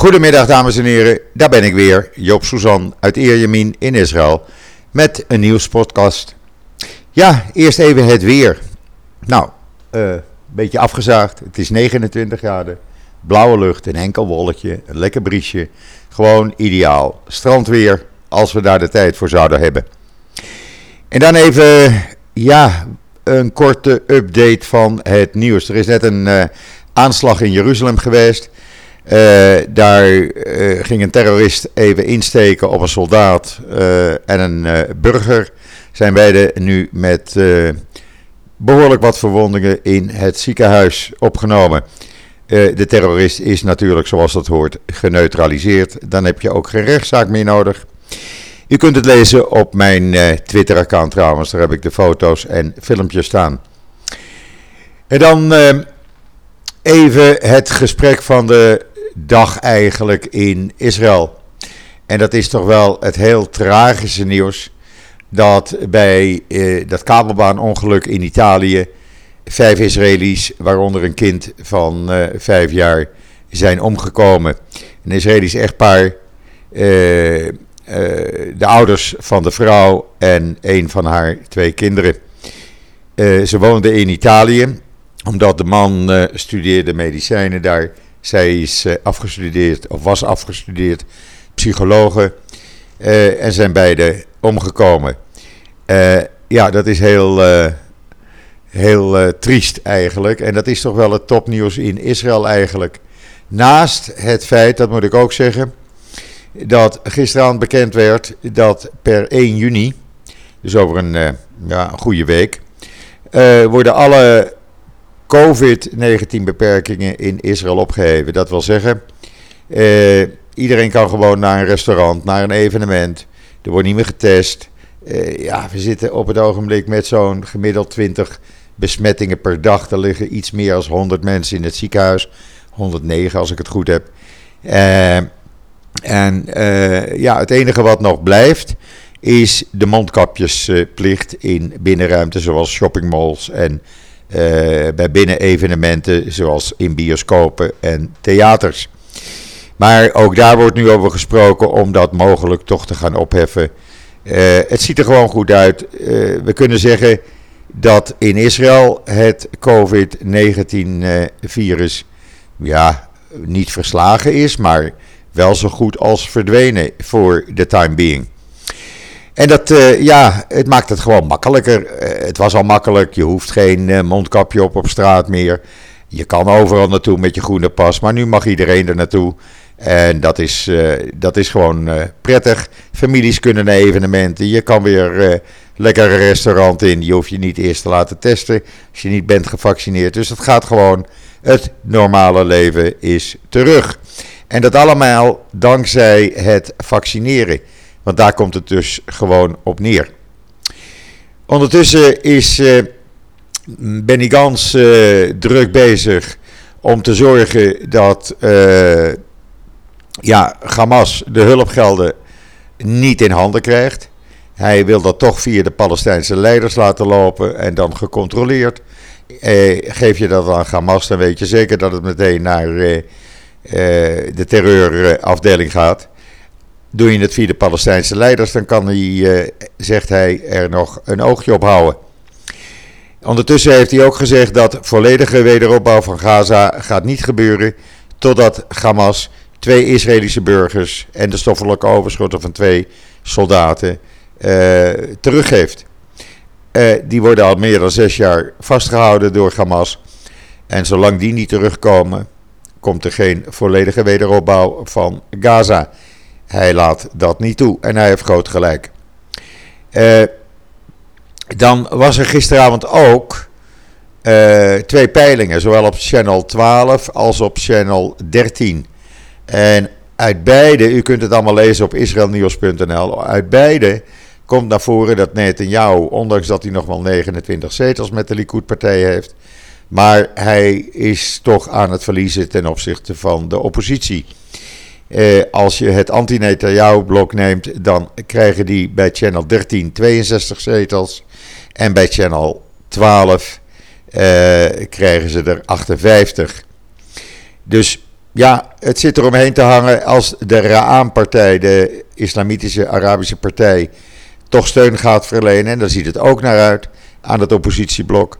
Goedemiddag dames en heren, daar ben ik weer, Joop Suzan uit Ierjemien in Israël met een nieuwspodcast. Ja, eerst even het weer. Nou, een uh, beetje afgezaagd, het is 29 graden, blauwe lucht, een enkel wolkje, een lekker briesje. Gewoon ideaal. Strandweer, als we daar de tijd voor zouden hebben. En dan even, ja, een korte update van het nieuws. Er is net een uh, aanslag in Jeruzalem geweest. Uh, daar uh, ging een terrorist even insteken op een soldaat uh, en een burger. Zijn beide nu met behoorlijk wat verwondingen in het ziekenhuis opgenomen. de terrorist is natuurlijk, zoals dat hoort, geneutraliseerd. Dan heb je ook geen rechtszaak meer nodig. U kunt het lezen op mijn Twitter-account trouwens. Daar heb ik de foto's en filmpjes staan. En dan even het gesprek van de dag eigenlijk in Israël. En dat is toch wel het heel tragische nieuws dat bij eh, dat kabelbaanongeluk in Italië vijf Israëli's, waaronder een kind van eh, vijf jaar, zijn omgekomen. Een Israëlisch echtpaar, eh, eh, de ouders van de vrouw en een van haar twee kinderen. Eh, ze woonden in Italië, omdat de man eh, studeerde medicijnen daar zij is uh, afgestudeerd, of was afgestudeerd, psychologe. Uh, en zijn beide omgekomen. Uh, ja, dat is heel, heel triest eigenlijk. En dat is toch wel het topnieuws in Israël eigenlijk. Naast het feit, dat moet ik ook zeggen, dat gisteravond bekend werd dat per 1 juni, dus over een, ja, goede week, worden alle COVID-19 beperkingen in Israël opgeheven. Dat wil zeggen, eh, iedereen kan gewoon naar een restaurant, naar een evenement. Er wordt niet meer getest. Eh, ja, we zitten op het ogenblik met zo'n gemiddeld 20 besmettingen per dag. Er liggen iets meer dan 100 mensen in het ziekenhuis. 109 als ik het goed heb. Uh, en uh, ja, het enige wat nog blijft is de mondkapjesplicht in binnenruimte zoals shoppingmalls en bij binnenevenementen zoals in bioscopen en theaters. Maar ook daar wordt nu over gesproken om dat mogelijk toch te gaan opheffen. Uh, het ziet er gewoon goed uit. Uh, we kunnen zeggen dat in Israël het COVID-19-virus ja, niet verslagen is, maar wel zo goed als verdwenen voor de time being. En dat, uh, ja, het maakt het gewoon makkelijker. Uh, het was al makkelijk, je hoeft geen uh, mondkapje op op straat meer. Je kan overal naartoe met je groene pas, maar nu mag iedereen er naartoe. En dat is, dat is gewoon prettig. Families kunnen naar evenementen. Je kan weer lekker een restaurant in. Je hoeft je niet eerst te laten testen als je niet bent gevaccineerd. Dus het gaat gewoon. Het normale leven is terug. En dat allemaal dankzij het vaccineren. Want daar komt het dus gewoon op neer. Ondertussen is uh, Benny Gans uh, druk bezig om te zorgen dat uh, ja, Hamas de hulpgelden niet in handen krijgt. Hij wil dat toch via de Palestijnse leiders laten lopen en dan gecontroleerd. geef je dat aan Hamas, dan weet je zeker dat het meteen naar de terreurafdeling gaat. Doe je het via de Palestijnse leiders, dan kan hij, eh, zegt hij, er nog een oogje op houden. Ondertussen heeft hij ook gezegd dat volledige wederopbouw van Gaza gaat niet gebeuren totdat Hamas twee Israëlische burgers en de stoffelijke overschotten van twee soldaten uh, teruggeeft. Uh, die worden al meer dan zes jaar vastgehouden door Hamas. En zolang die niet terugkomen, komt er geen volledige wederopbouw van Gaza. Hij laat dat niet toe en hij heeft groot gelijk. Uh, dan was er gisteravond ook uh, twee peilingen, zowel op channel 12 als op channel 13. En uit beide, u kunt het allemaal lezen op israelnieuws.nl, uit beide komt naar voren dat Netanyahu, ondanks dat hij nog wel 29 zetels met de Likud-partij heeft, maar hij is toch aan het verliezen ten opzichte van de oppositie. Eh, als je het anti-Netanyahu-blok neemt, dan krijgen die bij Channel 13 62 zetels. En bij Channel 12 eh, krijgen ze er 58. Dus ja, het zit er omheen te hangen als de Ra'an-partij, de Islamitische Arabische Partij, toch steun gaat verlenen. En daar ziet het ook naar uit aan het oppositieblok.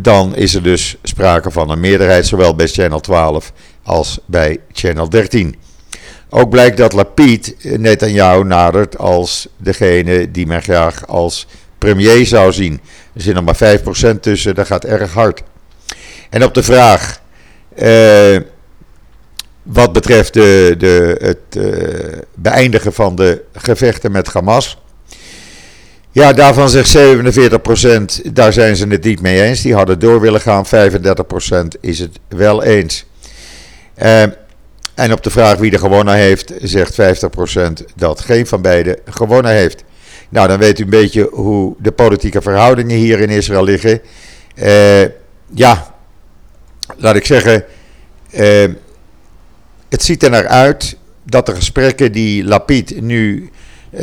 Dan is er dus sprake van een meerderheid, zowel bij Channel 12 als bij Channel 13. Ook blijkt dat Lapid Netanyahu nadert als degene die men graag als premier zou zien. Er zit nog maar 5% tussen, dat gaat erg hard. En op de vraag, eh, wat betreft de, de, het uh, beëindigen van de gevechten met Hamas. Ja, daarvan zegt 47%, daar zijn ze het niet mee eens. Die hadden door willen gaan. 35% is het wel eens. Uh, en op de vraag wie er gewonnen heeft, zegt 50% dat geen van beiden gewonnen heeft. Nou, dan weet u een beetje hoe de politieke verhoudingen hier in Israël liggen. Uh, ja, laat ik zeggen, uh, het ziet er naar uit dat de gesprekken die Lapid nu uh,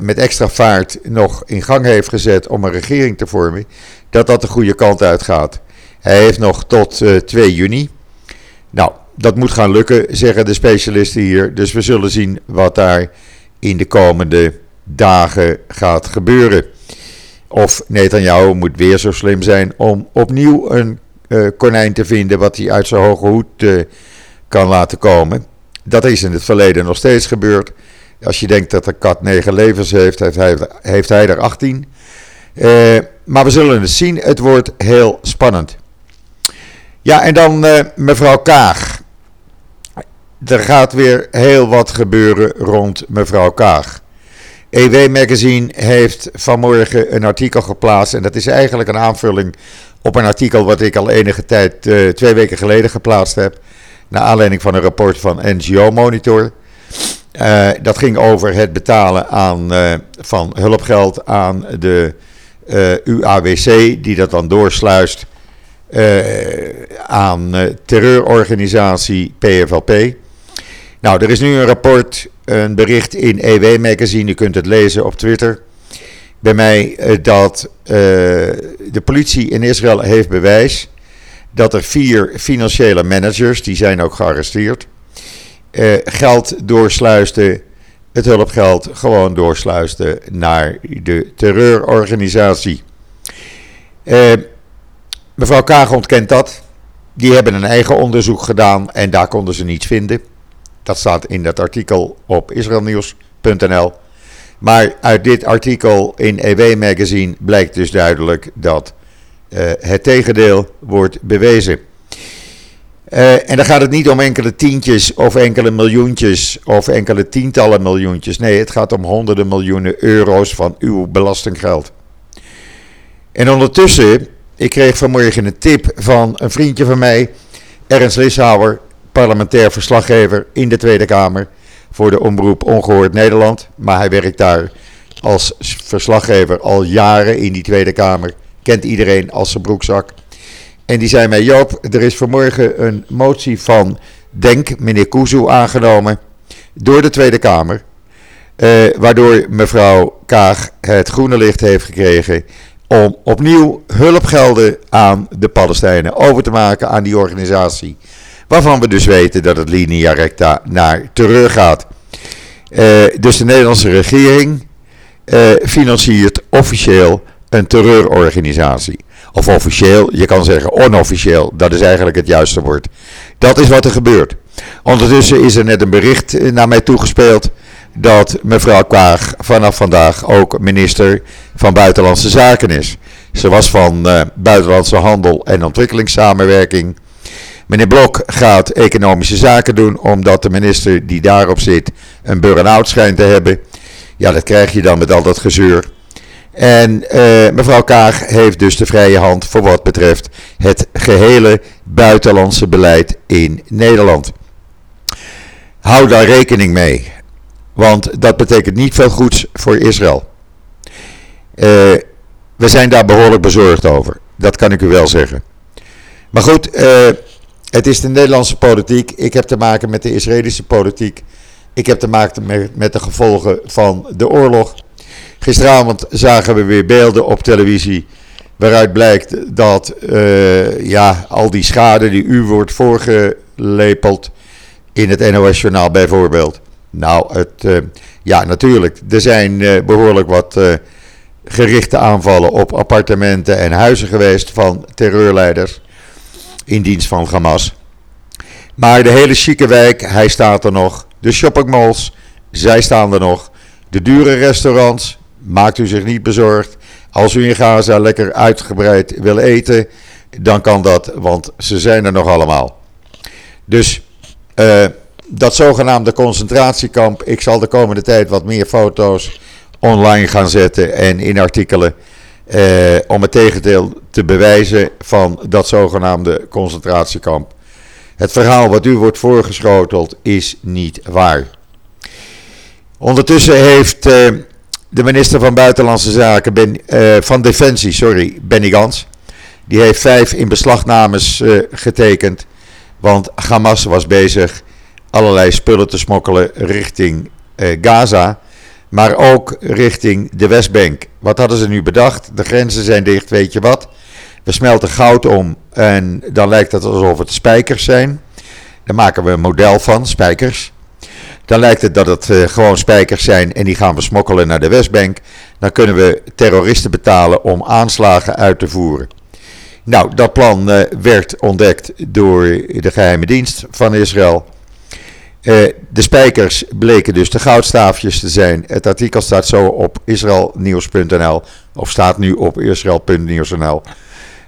met extra vaart nog in gang heeft gezet om een regering te vormen, dat dat de goede kant uitgaat. Hij heeft nog tot 2 juni. Nou, dat moet gaan lukken, zeggen de specialisten hier. Dus we zullen zien wat daar in de komende dagen gaat gebeuren. Of Netanyahu moet weer zo slim zijn om opnieuw een uh, konijn te vinden wat hij uit zijn hoge hoed uh, kan laten komen. Dat is in het verleden nog steeds gebeurd. Als je denkt dat de kat negen levens heeft, heeft hij, heeft hij er 18. Uh, maar we zullen het zien. Het wordt heel spannend. Ja, en dan mevrouw Kaag er gaat weer heel wat gebeuren rond mevrouw Kaag. EW Magazine heeft vanmorgen een artikel geplaatst. En dat is eigenlijk een aanvulling op een artikel wat ik al enige tijd, uh, twee weken geleden geplaatst heb. Naar aanleiding van een rapport van NGO Monitor. Uh, dat ging over het betalen aan, uh, van hulpgeld aan de UAWC, die dat dan doorsluist aan terreurorganisatie PFLP. Nou, er is nu een rapport, een bericht in EW Magazine, u kunt het lezen op Twitter. Bij mij eh, dat uh, de politie in Israël heeft bewijs dat er vier financiële managers, die zijn ook gearresteerd, uh, geld doorsluisten, het hulpgeld gewoon doorsluisten naar de terreurorganisatie. Uh, mevrouw Kaag ontkent dat. Die hebben een eigen onderzoek gedaan en daar konden ze niets vinden. Dat staat in dat artikel op israelnieuws.nl. Maar uit dit artikel in EW Magazine blijkt dus duidelijk dat uh, het tegendeel wordt bewezen. Uh, en dan gaat het niet om enkele tientjes of enkele miljoentjes of enkele tientallen miljoentjes. Nee, het gaat om honderden miljoenen euro's van uw belastinggeld. En ondertussen, ik kreeg vanmorgen een tip van een vriendje van mij, Ernst Lishouwer parlementair verslaggever in de Tweede Kamer voor de omroep Ongehoord Nederland. Maar hij werkt daar als verslaggever al jaren in die Tweede Kamer. Kent iedereen als zijn broekzak. En die zei mij: Joop, er is vanmorgen een motie van Denk, meneer Kuzu, aangenomen door de Tweede Kamer. Uh, waardoor mevrouw Kaag het groene licht heeft gekregen om opnieuw hulpgelden aan de Palestijnen over te maken aan die organisatie. Waarvan we dus weten dat het linea recta naar terug gaat. Uh, dus de Nederlandse regering uh, financiert officieel een terreurorganisatie. Of officieel, je kan zeggen onofficieel, dat is eigenlijk het juiste woord. Dat is wat er gebeurt. Ondertussen is er net een bericht naar mij toegespeeld dat mevrouw Kaag vanaf vandaag ook minister van Buitenlandse Zaken is. Ze was van Buitenlandse Handel en Ontwikkelingssamenwerking. Meneer Blok gaat economische zaken doen, omdat de minister die daarop zit een burn-out schijnt te hebben. Ja, dat krijg je dan met al dat gezeur. En uh, mevrouw Kaag heeft dus de vrije hand voor wat betreft het gehele buitenlandse beleid in Nederland. Hou daar rekening mee, want dat betekent niet veel goeds voor Israël. Uh, we zijn daar behoorlijk bezorgd over, dat kan ik u wel zeggen. Maar goed, uh, het is de Nederlandse politiek. Ik heb te maken met de Israëlische politiek. Ik heb te maken met, de gevolgen van de oorlog. Gisteravond zagen we weer beelden op televisie. Waaruit blijkt dat uh, ja, al die schade die u wordt voorgelepeld. in het NOS-journaal bijvoorbeeld. Nou, het, ja, natuurlijk. Er zijn behoorlijk wat gerichte aanvallen op appartementen en huizen geweest van terreurleiders in dienst van Hamas. Maar de hele chique wijk, hij staat er nog. De shoppingmalls, zij staan er nog. De dure restaurants, maakt u zich niet bezorgd. Als u in Gaza lekker uitgebreid wil eten, dan kan dat, want ze zijn er nog allemaal. Dus uh, dat zogenaamde concentratiekamp, ik zal de komende tijd wat meer foto's online gaan zetten en in artikelen. Uh, om het tegendeel te bewijzen van dat zogenaamde concentratiekamp. Het verhaal wat u wordt voorgeschoteld is niet waar. Ondertussen heeft uh, de minister van Buitenlandse Zaken, ben, uh, van Defensie, sorry, Benny Gans, die heeft vijf inbeslagnames uh, getekend. Want Hamas was bezig allerlei spullen te smokkelen richting Gaza, maar ook richting de Westbank. Wat hadden ze nu bedacht? De grenzen zijn dicht, weet je wat? We smelten goud om en dan lijkt het alsof het spijkers zijn. Daar maken we een model van, spijkers. Dan lijkt het dat het uh, gewoon spijkers zijn en die gaan we smokkelen naar de Westbank. Dan kunnen we terroristen betalen om aanslagen uit te voeren. Nou, dat plan uh, werd ontdekt door de geheime dienst van Israël. Uh, de spijkers bleken dus de goudstaafjes te zijn. Het artikel staat zo op israelnieuws.nl of staat nu op israel.nieuws.nl.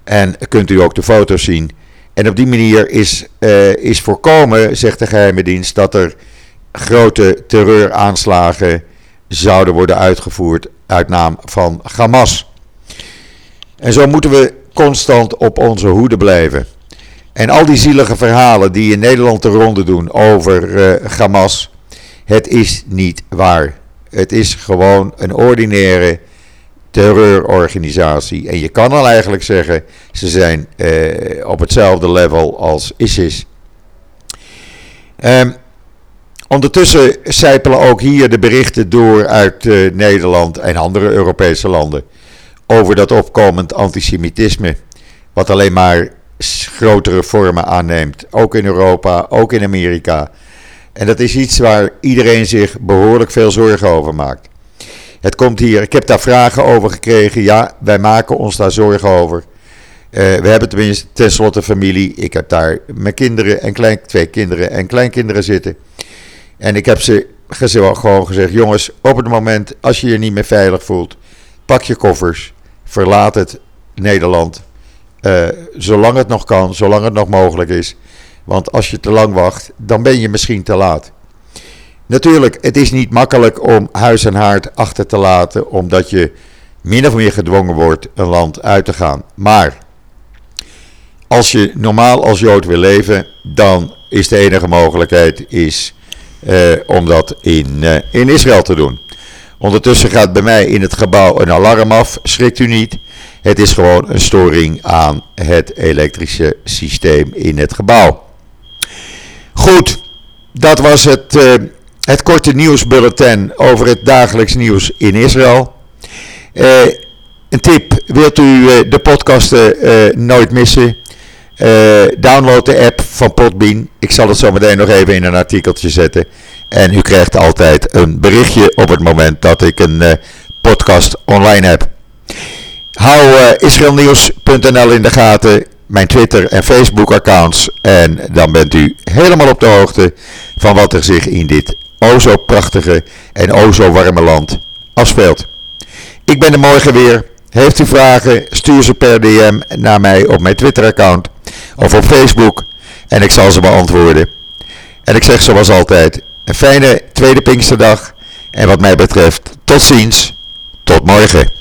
En kunt u ook de foto's zien. En op die manier is, uh, is voorkomen, zegt de geheime dienst, dat er grote terreuraanslagen zouden worden uitgevoerd uit naam van Hamas. En zo moeten we constant op onze hoede blijven. En al die zielige verhalen die in Nederland de ronde doen over uh, Hamas, het is niet waar. Het is gewoon een ordinaire terreurorganisatie. En je kan al eigenlijk zeggen, ze zijn uh, op hetzelfde level als ISIS. Um, ondertussen sijpelen ook hier de berichten door uit uh, Nederland en andere Europese landen over dat opkomend antisemitisme. Wat alleen maar grotere vormen aanneemt. Ook in Europa, ook in Amerika. En dat is iets waar iedereen zich behoorlijk veel zorgen over maakt. Het komt hier, ik heb daar vragen over gekregen. Ja, wij maken ons daar zorgen over. Uh, we hebben tenminste tenslotte familie. Ik heb daar mijn kinderen en twee kinderen en kleinkinderen zitten. En ik heb ze gewoon gezegd: jongens, op het moment als je je niet meer veilig voelt, pak je koffers, verlaat het Nederland. Uh, zolang het nog kan, zolang het nog mogelijk is. Want als je te lang wacht, dan ben je misschien te laat. Natuurlijk, het is niet makkelijk om huis en haard achter te laten, omdat je min of meer gedwongen wordt een land uit te gaan. Maar als je normaal als Jood wil leven, dan is de enige mogelijkheid is, uh, om dat in, uh, in Israël te doen. Ondertussen gaat bij mij in het gebouw een alarm af. Schrikt u niet. Het is gewoon een storing aan het elektrische systeem in het gebouw. Goed, dat was het, uh, het korte nieuwsbulletin over het dagelijks nieuws in Israël. Uh, een tip, wilt u uh, de podcasten nooit missen? download de app van Podbean. Ik zal het zo meteen nog even in een artikeltje zetten. En u krijgt altijd een berichtje op het moment dat ik een podcast online heb. Hou uh, israelnieuws.nl in de gaten, mijn Twitter en Facebook accounts. En dan bent u helemaal op de hoogte van wat er zich in dit o zo prachtige en o zo warme land afspeelt. Ik ben er morgen weer. Heeft u vragen, stuur ze per DM naar mij op mijn Twitter account of op Facebook. En ik zal ze beantwoorden. En ik zeg zoals altijd, een fijne tweede Pinksterdag. En wat mij betreft, tot ziens. Tot morgen.